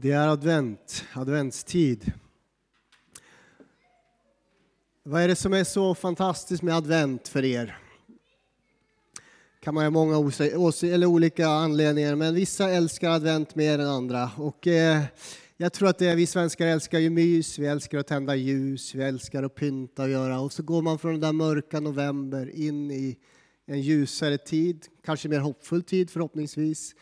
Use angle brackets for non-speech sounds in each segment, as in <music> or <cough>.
Det är advent, adventstid. Vad är det som är så fantastiskt med advent för er? kan man ha många eller olika anledningar, men vissa älskar advent mer än andra. Och, eh, jag tror att det är, vi svenskar älskar ju mys, vi älskar att tända ljus, vi älskar att pynta och göra. Och så går man från den där mörka november in i en ljusare tid, kanske mer hoppfull tid förhoppningsvis.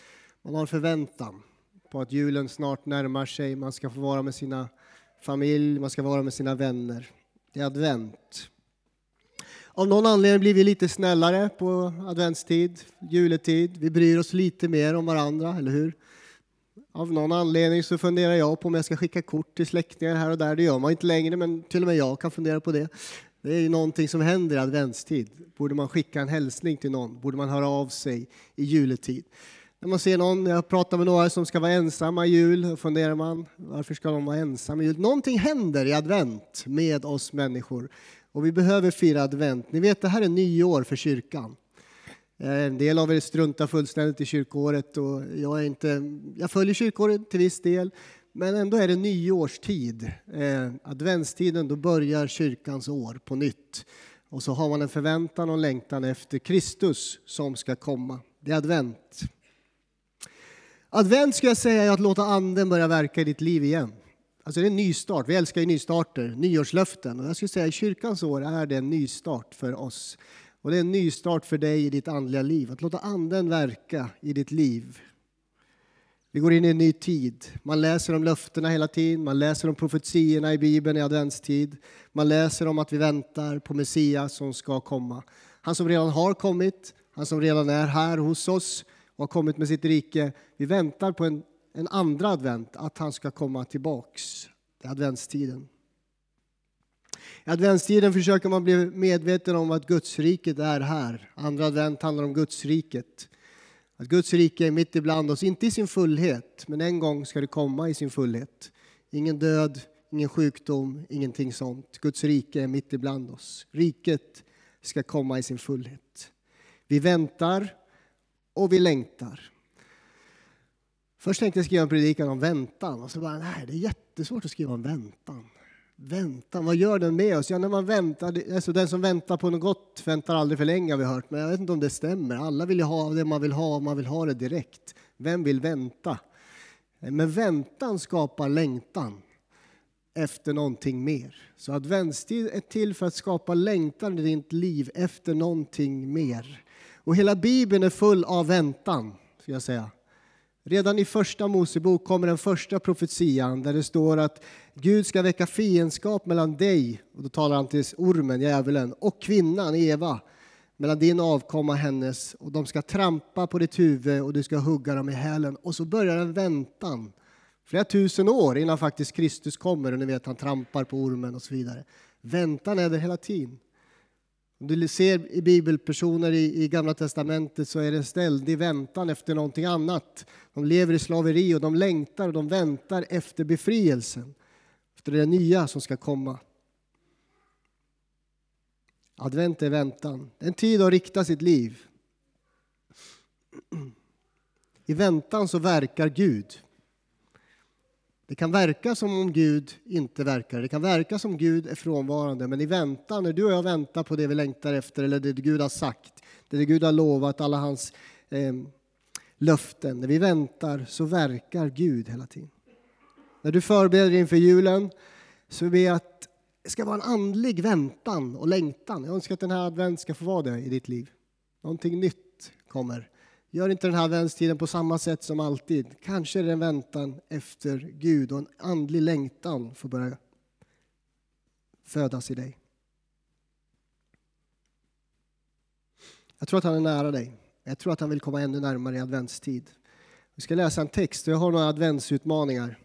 Man har en förväntan på att julen snart närmar sig. Man ska få vara med sina familj, man ska vara med sina vänner. Det är advent. Av någon anledning blir vi lite snällare på adventstid, juletid. Vi bryr oss lite mer om varandra, eller hur? Av någon anledning så funderar jag på om jag ska skicka kort till släktingar här och där. Det gör man inte längre, men till och med jag kan fundera på det. Det är ju någonting som händer i adventstid. Borde man skicka en hälsning till någon? Borde man höra av sig i juletid? När man ser någon, jag pratar med några som ska vara ensamma i jul, då funderar man varför ska de vara ensamma i jul? Någonting händer i advent med oss människor och vi behöver fira advent. Ni vet, det här är nyår för kyrkan. Eh, en del av er struntar fullständigt i kyrkåret och jag, är inte, jag följer kyrkåret till viss del. Men ändå är det nyårstid. Eh, adventstiden, då börjar kyrkans år på nytt. Och så har man en förväntan och längtan efter Kristus som ska komma. Det är advent. Advent ska jag säga är att låta anden börja verka i ditt liv igen. Alltså det är en nystart. Vi älskar ju nystarter, nyårslöften. Och jag skulle säga i kyrkans år är det en nystart för oss. Och det är en nystart för dig i ditt andliga liv. Att låta anden verka i ditt liv. Vi går in i en ny tid. Man läser om löftena hela tiden. Man läser om profetierna i Bibeln i adventstid. Man läser om att vi väntar på Messias som ska komma. Han som redan har kommit, han som redan är här hos oss och har kommit med sitt rike. Vi väntar på en, en andra advent, att han ska komma tillbaks. Det är adventstiden. I adventstiden försöker man bli medveten om att Gudsriket är här. Andra advent handlar om Gudsriket. Att Guds rike är mitt ibland oss, inte i sin fullhet, men en gång ska det komma i sin fullhet. Ingen död, ingen sjukdom, ingenting sånt. Guds rike är mitt ibland oss. Riket ska komma i sin fullhet. Vi väntar och vi längtar. Först tänkte jag skriva en predikan om väntan och så bara, nej det är jättesvårt att skriva om väntan. Väntan, vad gör den med oss? Ja, när man väntar, alltså den som väntar på något gott väntar aldrig för länge har vi hört, men jag vet inte om det stämmer. Alla vill ju ha det man vill ha och man vill ha det direkt. Vem vill vänta? Men väntan skapar längtan efter någonting mer. Så adventstid är till för att skapa längtan i ditt liv efter någonting mer. Och hela Bibeln är full av väntan, ska jag säga. Redan i första Mosebok kommer den första profetian där det står att Gud ska väcka fiendskap mellan dig, och då talar han till ormen, djävulen, och kvinnan, Eva, mellan din avkomma och hennes, och de ska trampa på ditt huvud och du ska hugga dem i hälen. Och så börjar en väntan, flera tusen år innan faktiskt Kristus kommer, och ni vet han trampar på ormen och så vidare. Väntan är där hela tiden. Om du ser i bibelpersoner i, i Gamla Testamentet så är det ständig väntan efter någonting annat. De lever i slaveri och de längtar och de väntar efter befrielsen. Efter det nya som ska komma. Advent är väntan. En tid att rikta sitt liv. I väntan så verkar Gud. Det kan verka som om Gud inte verkar. Det kan verka som om Gud är frånvarande. Men i väntan, när du och jag väntar på det vi längtar efter eller det Gud har sagt, det Gud har lovat, alla hans eh, löften. När vi väntar så verkar Gud hela tiden. När du förbereder dig inför julen så ber jag att det ska vara en andlig väntan och längtan. Jag önskar att den här advent ska få vara det i ditt liv. Någonting nytt kommer. Gör inte den här adventstiden på samma sätt som alltid. Kanske är det en väntan efter Gud och en andlig längtan får börja födas i dig. Jag tror att han är nära dig. Jag tror att han vill komma ännu närmare i adventstid. Vi ska läsa en text och jag har några adventsutmaningar.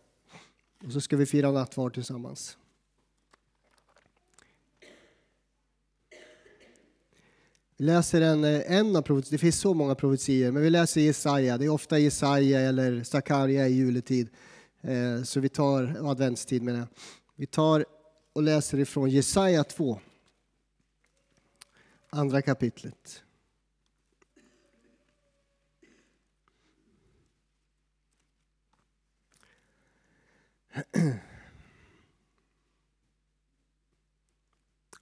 Och så ska vi fira nattvard tillsammans. läser en, eh, en av profetier, det finns så många profetier, men vi läser Jesaja. Det är ofta Jesaja eller Sakarja i juletid. Eh, så vi tar, adventstid menar jag. Vi tar och läser ifrån Jesaja 2, andra kapitlet. <clears throat>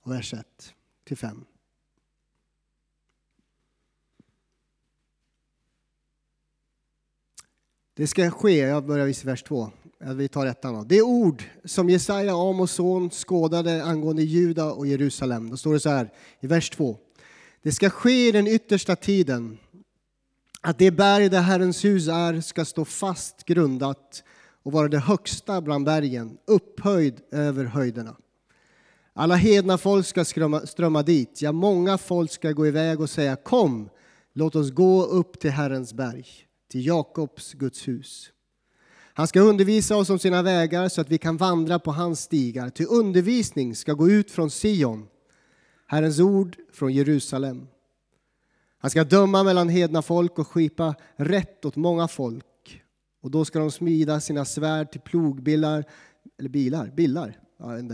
Vers 1 till 5. Det ska ske, jag börjar i vers 2. Vi tar ettan då. Det ord som Jesaja, Amos son, skådade angående Juda och Jerusalem. Då står det så här i vers 2. Det ska ske i den yttersta tiden att det berg där Herrens hus är ska stå fast grundat och vara det högsta bland bergen, upphöjd över höjderna. Alla hedna folk ska strömma, strömma dit, ja, många folk ska gå iväg och säga kom, låt oss gå upp till Herrens berg, till Jakobs Guds hus. Han ska undervisa oss om sina vägar så att vi kan vandra på hans stigar. Till undervisning ska gå ut från Sion, Herrens ord från Jerusalem. Han ska döma mellan hedna folk och skipa rätt åt många folk. Och då ska de smida sina svärd till plogbilar, eller bilar, bilar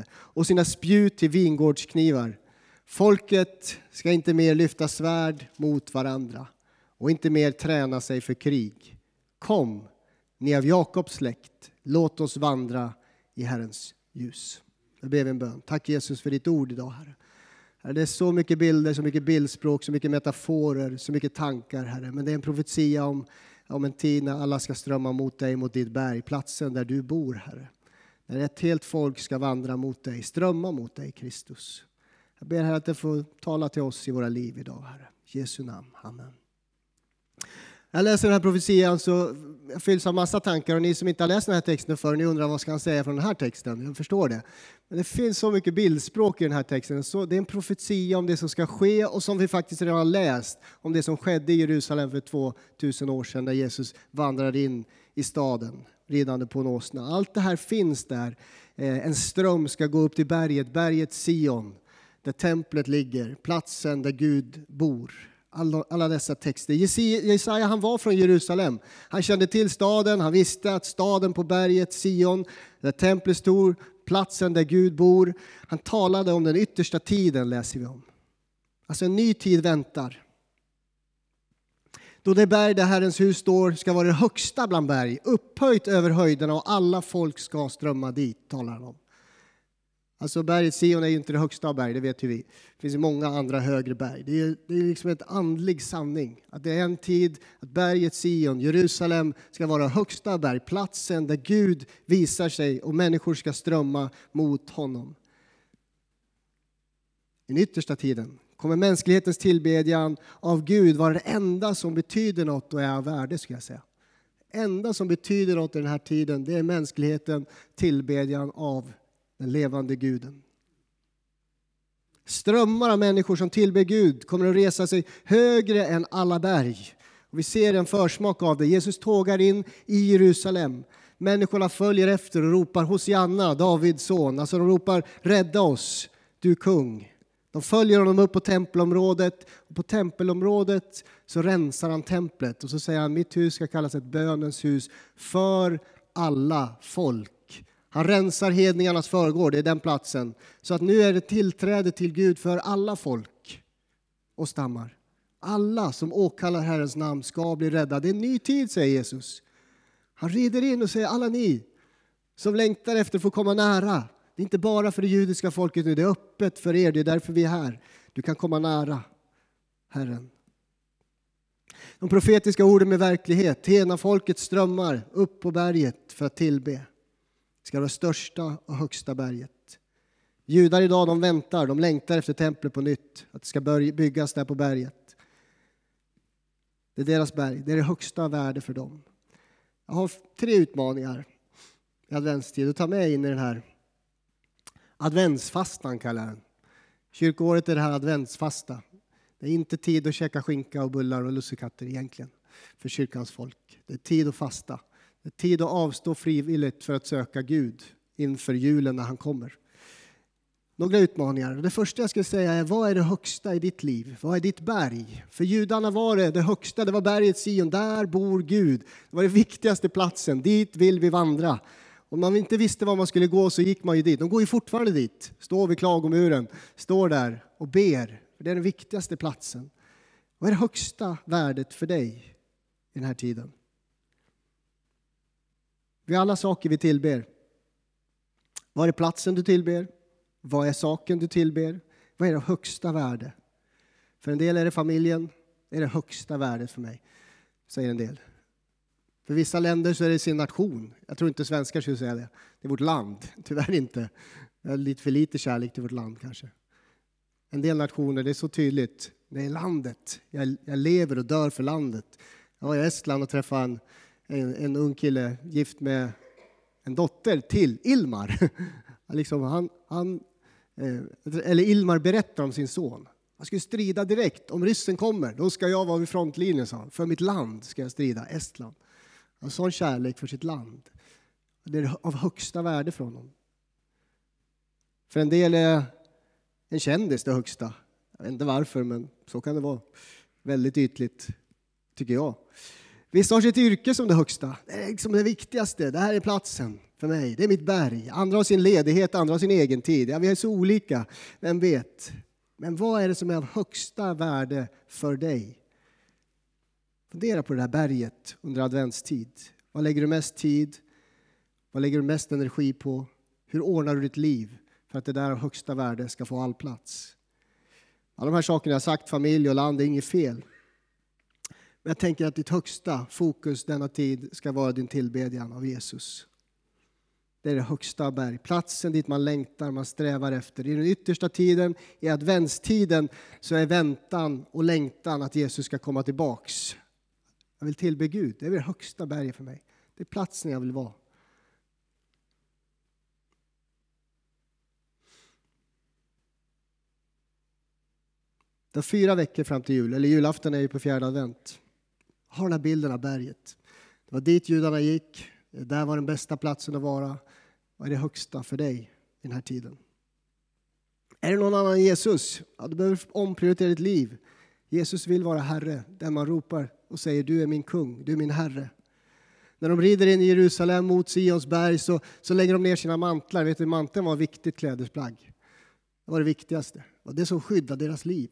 och sina spjut till vingårdsknivar. Folket ska inte mer lyfta svärd mot varandra och inte mer träna sig för krig. Kom, ni av Jakobs släkt, låt oss vandra i Herrens ljus. Jag ber en bön. Tack Jesus för ditt ord idag, Herre. Det är så mycket bilder, så mycket bildspråk, så mycket metaforer, så mycket tankar, Herre. Men det är en profetia om, om en tid när alla ska strömma mot dig, mot ditt berg, platsen där du bor, Herre. När ett helt folk ska vandra mot dig, strömma mot dig, Kristus. Jag ber Herre att du får tala till oss i våra liv idag, Herre. I Jesu namn. Amen. Jag läser den här profetian så jag fylls av massa tankar och ni som inte har läst den här texten förr, ni undrar vad ska han säga från den här texten? Jag förstår det. Men det finns så mycket bildspråk i den här texten. Så det är en profetia om det som ska ske och som vi faktiskt redan har läst om det som skedde i Jerusalem för 2000 år sedan när Jesus vandrade in i staden ridande på en åsna. Allt det här finns där. Eh, en ström ska gå upp till berget, berget Sion, där templet ligger, platsen där Gud bor alla, alla dessa texter. Jesaja han var från Jerusalem. Han kände till staden, han visste att staden på berget Sion, där templet stod, platsen där Gud bor. Han talade om den yttersta tiden, läser vi om. Alltså en ny tid väntar. Då det berg där Herrens hus står ska vara det högsta bland berg, upphöjt över höjderna och alla folk ska strömma dit, talar han om. Alltså berget Sion är ju inte det högsta av berg, det vet ju vi. Det finns ju många andra högre berg. Det är, det är liksom en andlig sanning. Att det är en tid att berget Sion, Jerusalem, ska vara högsta berg, platsen där Gud visar sig och människor ska strömma mot honom. I den yttersta tiden kommer mänsklighetens tillbedjan av Gud vara det enda som betyder något och är av värde, skulle jag säga. Det enda som betyder något i den här tiden, det är mänskligheten tillbedjan av den levande guden. Strömmar av människor som tillber Gud kommer att resa sig högre än alla berg. Och vi ser en försmak av det. Jesus tågar in i Jerusalem. Människorna följer efter och ropar Hosianna, Davids son. Alltså de ropar rädda oss, du kung. De följer honom upp på tempelområdet. Och på tempelområdet så rensar han templet och så säger han mitt hus ska kallas ett bönens hus för alla folk. Han rensar hedningarnas förgård, det är den platsen. Så att nu är det tillträde till Gud för alla folk och stammar. Alla som åkallar Herrens namn ska bli rädda. Det är en ny tid, säger Jesus. Han rider in och säger alla ni som längtar efter att få komma nära. Det är inte bara för det judiska folket nu, det är öppet för er. Det är därför vi är här. Du kan komma nära Herren. De profetiska orden med verklighet. Hena folkets strömmar upp på berget för att tillbe ska vara största och högsta berget. Judar idag de väntar, de längtar efter templet på nytt, att det ska byggas där på berget. Det är deras berg, det är det högsta värde för dem. Jag har tre utmaningar i adventstid att ta med in i den här adventsfastan kallar jag den. Kyrkoåret är det här adventsfasta. Det är inte tid att käka skinka och bullar och lussekatter egentligen för kyrkans folk. Det är tid att fasta. Tid att avstå frivilligt för att söka Gud inför julen när han kommer. Några utmaningar. Det första jag skulle säga är, vad är det högsta i ditt liv? Vad är ditt berg? För judarna var det det högsta, det var berget Sion. Där bor Gud. Det var den viktigaste platsen. Dit vill vi vandra. Om man inte visste var man skulle gå så gick man ju dit. De går ju fortfarande dit. Står vid klagomuren, står där och ber. Det är den viktigaste platsen. Vad är det högsta värdet för dig i den här tiden? Vi har alla saker vi tillber. Var är platsen du tillber? Vad är saken du tillber? Vad är det högsta värde? För en del är det familjen, det är det högsta värdet för mig, säger en del. För vissa länder så är det sin nation. Jag tror inte svenskar skulle säga det. Det är vårt land, <laughs> tyvärr inte. Jag har lite för lite kärlek till vårt land kanske. En del nationer, det är så tydligt. Det är landet. Jag, jag lever och dör för landet. Jag var i Estland och träffade en, en, en ung kille gift med en dotter till Ilmar. <laughs> liksom han, han, eh, eller Ilmar berättar om sin son. Han skulle strida direkt. Om ryssen kommer, då ska jag vara vid frontlinjen, sa han. För mitt land ska jag strida, Estland. En sån kärlek för sitt land. Det är av högsta värde för honom. För en del är en kändis det högsta. Jag vet inte varför, men så kan det vara. Väldigt ytligt, tycker jag. Vissa har sitt yrke som det högsta. Det är liksom det viktigaste. Det här är platsen för mig. Det är mitt berg. Andra har sin ledighet, andra har sin egen tid. Ja, vi är så olika. Vem vet? Men vad är det som är av högsta värde för dig? Fundera på det här berget under adventstid. Vad lägger du mest tid? Vad lägger du mest energi på? Hur ordnar du ditt liv för att det där av högsta värde ska få all plats? Alla de här sakerna jag sagt, familj och land, är inget fel. Men jag tänker att ditt högsta fokus denna tid ska vara din tillbedjan av Jesus. Det är det högsta berg, platsen dit man längtar, man strävar efter. I den yttersta tiden, i adventstiden, så är väntan och längtan att Jesus ska komma tillbaks. Jag vill tillbe Gud, det är det högsta berget för mig. Det är platsen jag vill vara. Det är fyra veckor fram till jul, eller julafton är ju på fjärde advent. Har den här bilden av berget. Det var dit judarna gick, där var den bästa platsen att vara. Vad är det högsta för dig i den här tiden? Är det någon annan än Jesus? Ja, du behöver omprioritera ditt liv. Jesus vill vara Herre, den man ropar och säger du är min kung, du är min Herre. När de rider in i Jerusalem mot Sions berg så, så lägger de ner sina mantlar. Vet du, manteln var ett viktigt klädesplagg. Det var det viktigaste. Det var det som skyddade deras liv.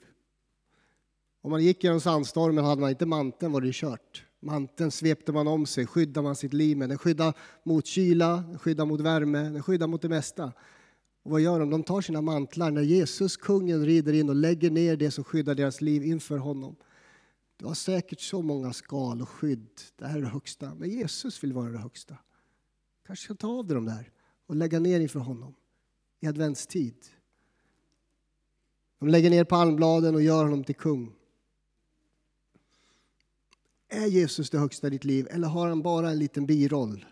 Om man gick genom sandstormen hade man inte manteln var det kört. Manteln svepte man om sig, skyddade man sitt liv med. Den skyddar mot kyla, den skyddar mot värme, den skyddar mot det mesta. Och vad gör de? De tar sina mantlar när Jesus, kungen, rider in och lägger ner det som skyddar deras liv inför honom. Du har säkert så många skal och skydd. Det här är det högsta. Men Jesus vill vara det högsta. Kanske ska ta av dig de där och lägga ner inför honom i adventstid. De lägger ner palmbladen och gör honom till kung. Är Jesus det högsta i ditt liv eller har han bara en liten biroll?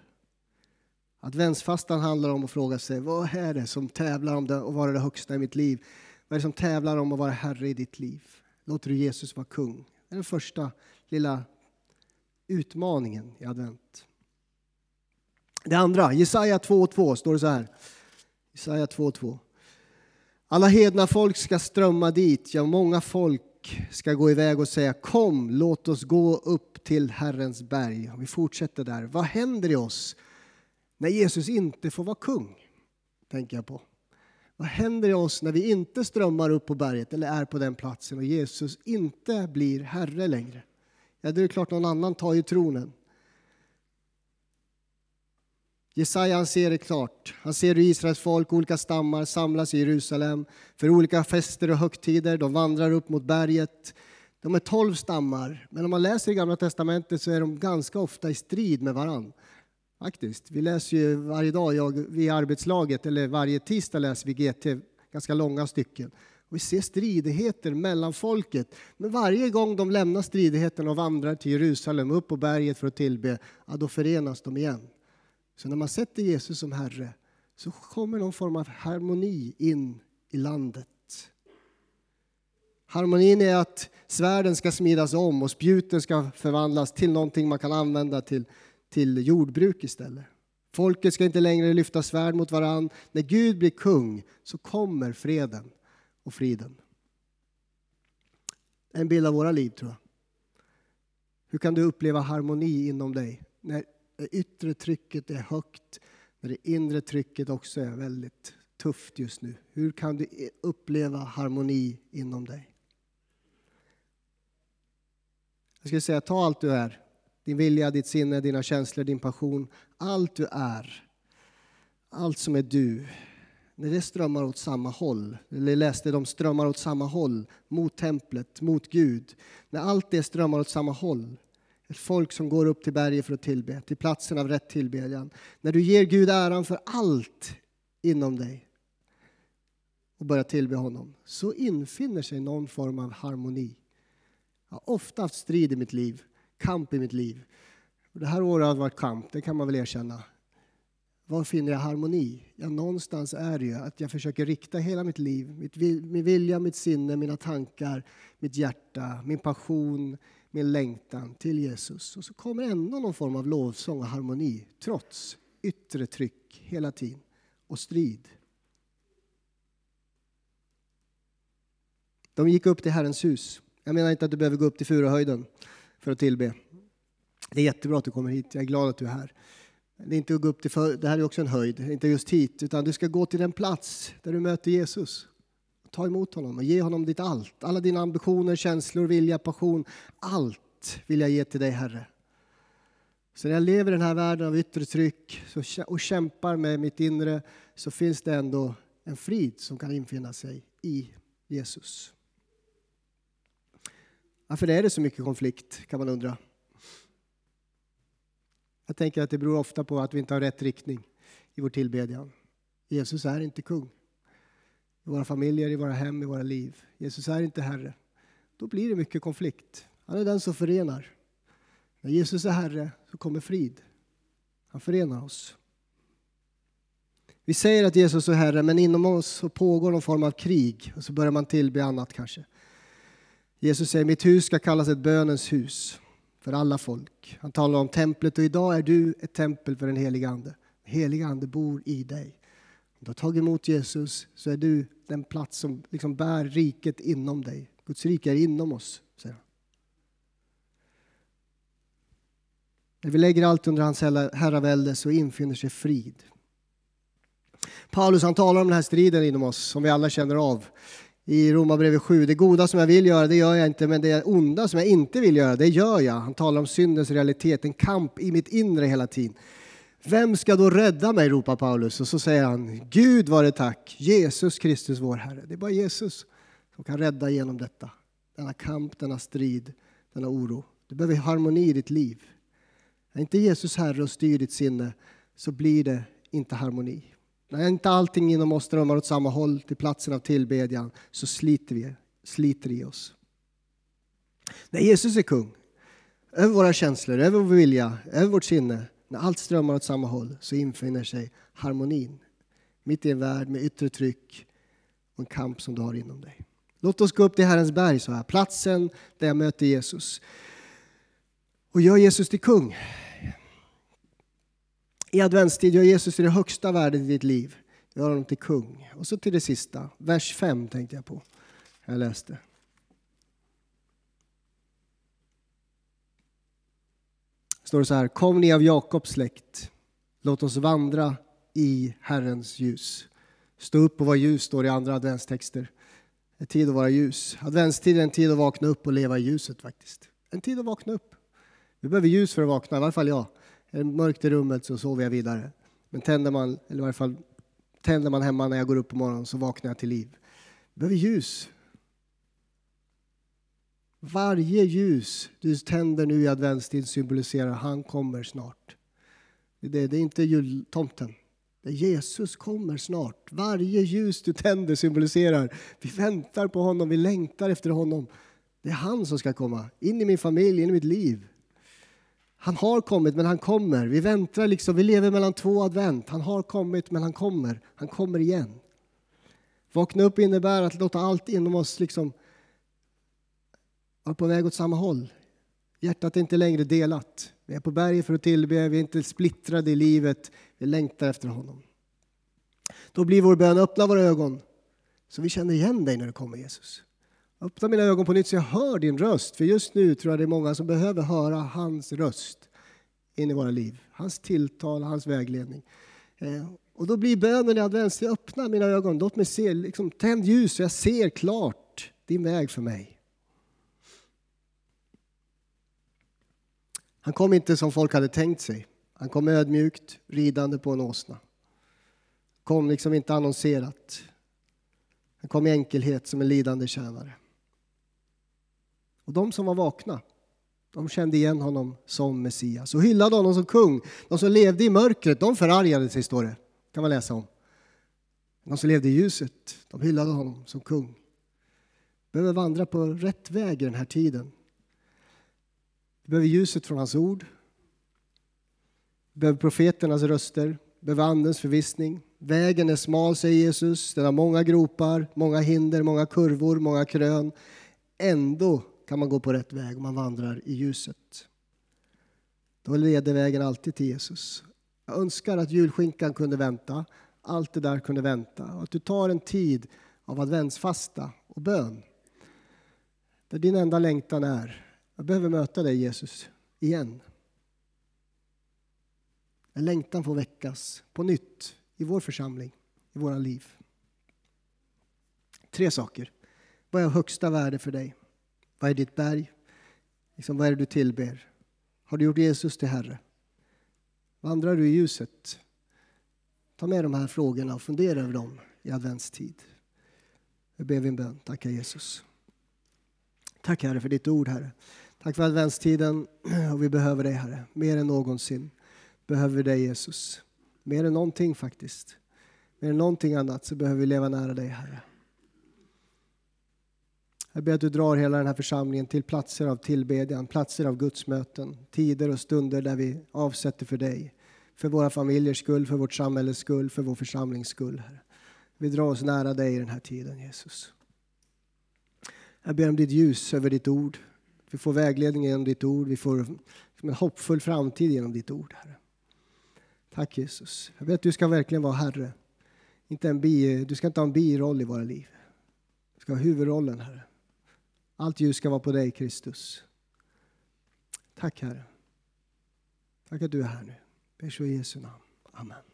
Adventsfastan handlar om att fråga sig vad är det som tävlar om att vara det högsta i mitt liv? Vad är det som tävlar om att vara herre i ditt liv? Låter du Jesus vara kung? Det är den första lilla utmaningen i advent. Det andra, Jesaja 2.2 står det så här. Jesaja 2.2. Alla hedna folk ska strömma dit, ja många folk ska gå iväg och säga kom, låt oss gå upp till Herrens berg. Vi fortsätter där. Vad händer i oss när Jesus inte får vara kung? Tänker jag på. Vad händer i oss när vi inte strömmar upp på berget eller är på den platsen och Jesus inte blir Herre längre? Ja, det är klart någon annan tar ju tronen. Jesaja han ser det klart. Han ser hur Israels folk, olika stammar, samlas i Jerusalem för olika fester och högtider. De vandrar upp mot berget. De är tolv stammar, men om man läser i Gamla Testamentet så är de ganska ofta i strid med varandra. Faktiskt. Vi läser ju varje dag, jag, i arbetslaget, eller varje tisdag läser vi GT, ganska långa stycken. Och vi ser stridigheter mellan folket. Men varje gång de lämnar stridigheten och vandrar till Jerusalem, upp på berget för att tillbe, ja, då förenas de igen. Så när man sätter Jesus som Herre så kommer någon form av harmoni in i landet. Harmonin är att svärden ska smidas om och spjuten ska förvandlas till någonting man kan använda till till jordbruk istället. Folket ska inte längre lyfta svärd mot varann. När Gud blir kung så kommer freden och friden. En bild av våra liv tror jag. Hur kan du uppleva harmoni inom dig när det yttre trycket är högt, när det inre trycket också är väldigt tufft just nu? Hur kan du uppleva harmoni inom dig? Jag skulle säga, ta allt du är din vilja, ditt sinne, dina känslor, din passion. Allt du är. Allt som är du. när det strömmar åt samma håll, eller läste de strömmar åt samma håll, mot templet, mot Gud. När allt det strömmar åt samma håll, ett folk som går upp till berget för att tillbe, till platsen av rätt tillbedjan. När du ger Gud äran för allt inom dig och börjar tillbe honom, så infinner sig någon form av harmoni. Jag har ofta haft strid i mitt liv, kamp i mitt liv. Det här året har varit kamp, det kan man väl erkänna. Var finner jag harmoni? Ja, någonstans är det ju att jag försöker rikta hela mitt liv, mitt, min vilja, mitt sinne, mina tankar, mitt hjärta, min passion, min längtan till Jesus. Och så kommer ändå någon form av lovsång och harmoni, trots yttre tryck hela tiden och strid. De gick upp till Herrens hus. Jag menar inte att du behöver gå upp till Furuhöjden för att tillbe. Det är jättebra att du kommer hit, jag är glad att du är här. Det är inte att gå upp till, för, det här är också en höjd, inte just hit, utan du ska gå till den plats där du möter Jesus. Ta emot honom och ge honom ditt allt. Alla dina ambitioner, känslor, vilja, passion. Allt vill jag ge till dig, Herre. Så när jag lever i den här världen av yttre tryck och kämpar med mitt inre så finns det ändå en frid som kan infinna sig i Jesus. Varför är det så mycket konflikt, kan man undra. Jag tänker att det beror ofta på att vi inte har rätt riktning i vår tillbedjan. Jesus är inte kung. I våra familjer, i våra hem, i våra liv. Jesus är inte Herre. Då blir det mycket konflikt. Han är den som förenar. När Jesus är Herre så kommer frid. Han förenar oss. Vi säger att Jesus är Herre, men inom oss så pågår någon form av krig och så börjar man tillbe annat kanske. Jesus säger mitt hus ska kallas ett bönens hus för alla folk. Han talar om templet och idag är du ett tempel för den heliga Ande. Den heliga Ande bor i dig. Du har tagit emot Jesus så är du den plats som liksom bär riket inom dig. Guds rike är inom oss, säger han. När vi lägger allt under hans herravälde så infinner sig frid. Paulus han talar om den här striden inom oss som vi alla känner av i Romarbrevet 7. Det goda som jag vill göra, det gör jag inte, men det onda som jag inte vill göra, det gör jag. Han talar om syndens realitet, en kamp i mitt inre hela tiden. Vem ska då rädda mig, ropar Paulus. Och så säger han, Gud var det tack, Jesus Kristus vår Herre. Det är bara Jesus som kan rädda genom detta. Denna kamp, denna strid, denna oro. Du behöver harmoni i ditt liv. Är inte Jesus Herre och styr ditt sinne så blir det inte harmoni. När inte allting inom oss strömmar åt samma håll till platsen av tillbedjan så sliter vi sliter i oss. När Jesus är kung, över våra känslor, över vår vilja, över vårt sinne, när allt strömmar åt samma håll så infinner sig harmonin. Mitt i en värld med yttre tryck och en kamp som du har inom dig. Låt oss gå upp till Herrens berg, så här, platsen där jag möter Jesus. Och gör Jesus till kung. I adventstid gör Jesus till det högsta värdet i ditt liv. Gör honom till kung. Och så till det sista, vers 5 tänkte jag på. Jag läste. Står det så här, kom ni av Jakobs släkt, låt oss vandra i Herrens ljus. Stå upp och var ljus, står det i andra adventstexter. En tid att vara ljus. Adventstid är en tid att vakna upp och leva i ljuset faktiskt. En tid att vakna upp. Vi behöver ljus för att vakna, i varje fall jag. Är det mörkt i rummet så sover jag vidare. Men tänder man, eller i varje fall tänder man hemma när jag går upp på morgonen så vaknar jag till liv. Vi behöver ljus. Varje ljus du tänder nu i adventstid symboliserar han kommer snart. Det är, det är inte jultomten. Det Jesus kommer snart. Varje ljus du tänder symboliserar vi väntar på honom, vi längtar efter honom. Det är han som ska komma in i min familj, in i mitt liv. Han har kommit, men han kommer. Vi väntar liksom, vi lever mellan två advent. Han har kommit, men han kommer. Han kommer igen. Vakna upp innebär att låta allt inom oss liksom var på väg åt samma håll. Hjärtat är inte längre delat. Vi är på berget för att tillbe, vi är inte splittrade i livet. Vi längtar efter honom. Då blir vår bön, öppna våra ögon så vi känner igen dig när du kommer Jesus. Öppna mina ögon på nytt så jag hör din röst. För just nu tror jag det är många som behöver höra hans röst in i våra liv. Hans tilltal, hans vägledning. Eh, och då blir bönen i adventstid, öppna mina ögon, låt mig se, liksom, tänd ljus så jag ser klart din väg för mig. Han kom inte som folk hade tänkt sig. Han kom ödmjukt, ridande på en åsna. Kom liksom inte annonserat. Han kom i enkelhet som en lidande tjänare. Och de som var vakna, de kände igen honom som Messias och hyllade honom som kung. De som levde i mörkret, de förargade sig, står det. kan man läsa om. De som levde i ljuset, de hyllade honom som kung. Vi behöver vandra på rätt väg i den här tiden. Behöver ljuset från hans ord. Vi behöver profeternas röster, vi behöver andens förvissning. Vägen är smal, säger Jesus. Den har många gropar, många hinder, många kurvor, många krön. Ändå kan man gå på rätt väg om man vandrar i ljuset. Då leder vägen alltid till Jesus. Jag önskar att julskinkan kunde vänta, allt det där kunde vänta. Och att du tar en tid av adventsfasta och bön. Där din enda längtan är, jag behöver möta dig Jesus, igen. En längtan får väckas på nytt i vår församling, i våra liv. Tre saker. Vad är högsta värde för dig? Vad är ditt berg? Liksom, vad är det du tillber? Har du gjort Jesus till Herre? Vandrar du i ljuset? Ta med de här frågorna och fundera över dem i adventstid. Nu ber vi en bön. Tacka Jesus. Tack Herre för ditt ord Herre. Tack för adventstiden <clears throat> och vi behöver dig Herre, mer än någonsin. Behöver vi dig Jesus. Mer än någonting faktiskt. Mer än någonting annat så behöver vi leva nära dig Herre. Jag ber att du drar hela den här församlingen till platser av tillbedjan, platser av gudsmöten, tider och stunder där vi avsätter för dig. För våra familjers skull, för vårt samhälles skull, för vår församlings skull. Herre. Vi drar oss nära dig i den här tiden Jesus. Jag ber om ditt ljus över ditt ord. Vi får vägledning genom ditt ord. Vi får liksom en hoppfull framtid genom ditt ord, Herre. Tack Jesus. Jag ber att du ska verkligen vara Herre. Inte en bi, du ska inte ha en biroll i våra liv. Du ska ha huvudrollen, Herre. Allt ljus ska vara på dig, Kristus. Tack, Herre. Tack att du är här nu. Ber så i Jesu namn. Amen.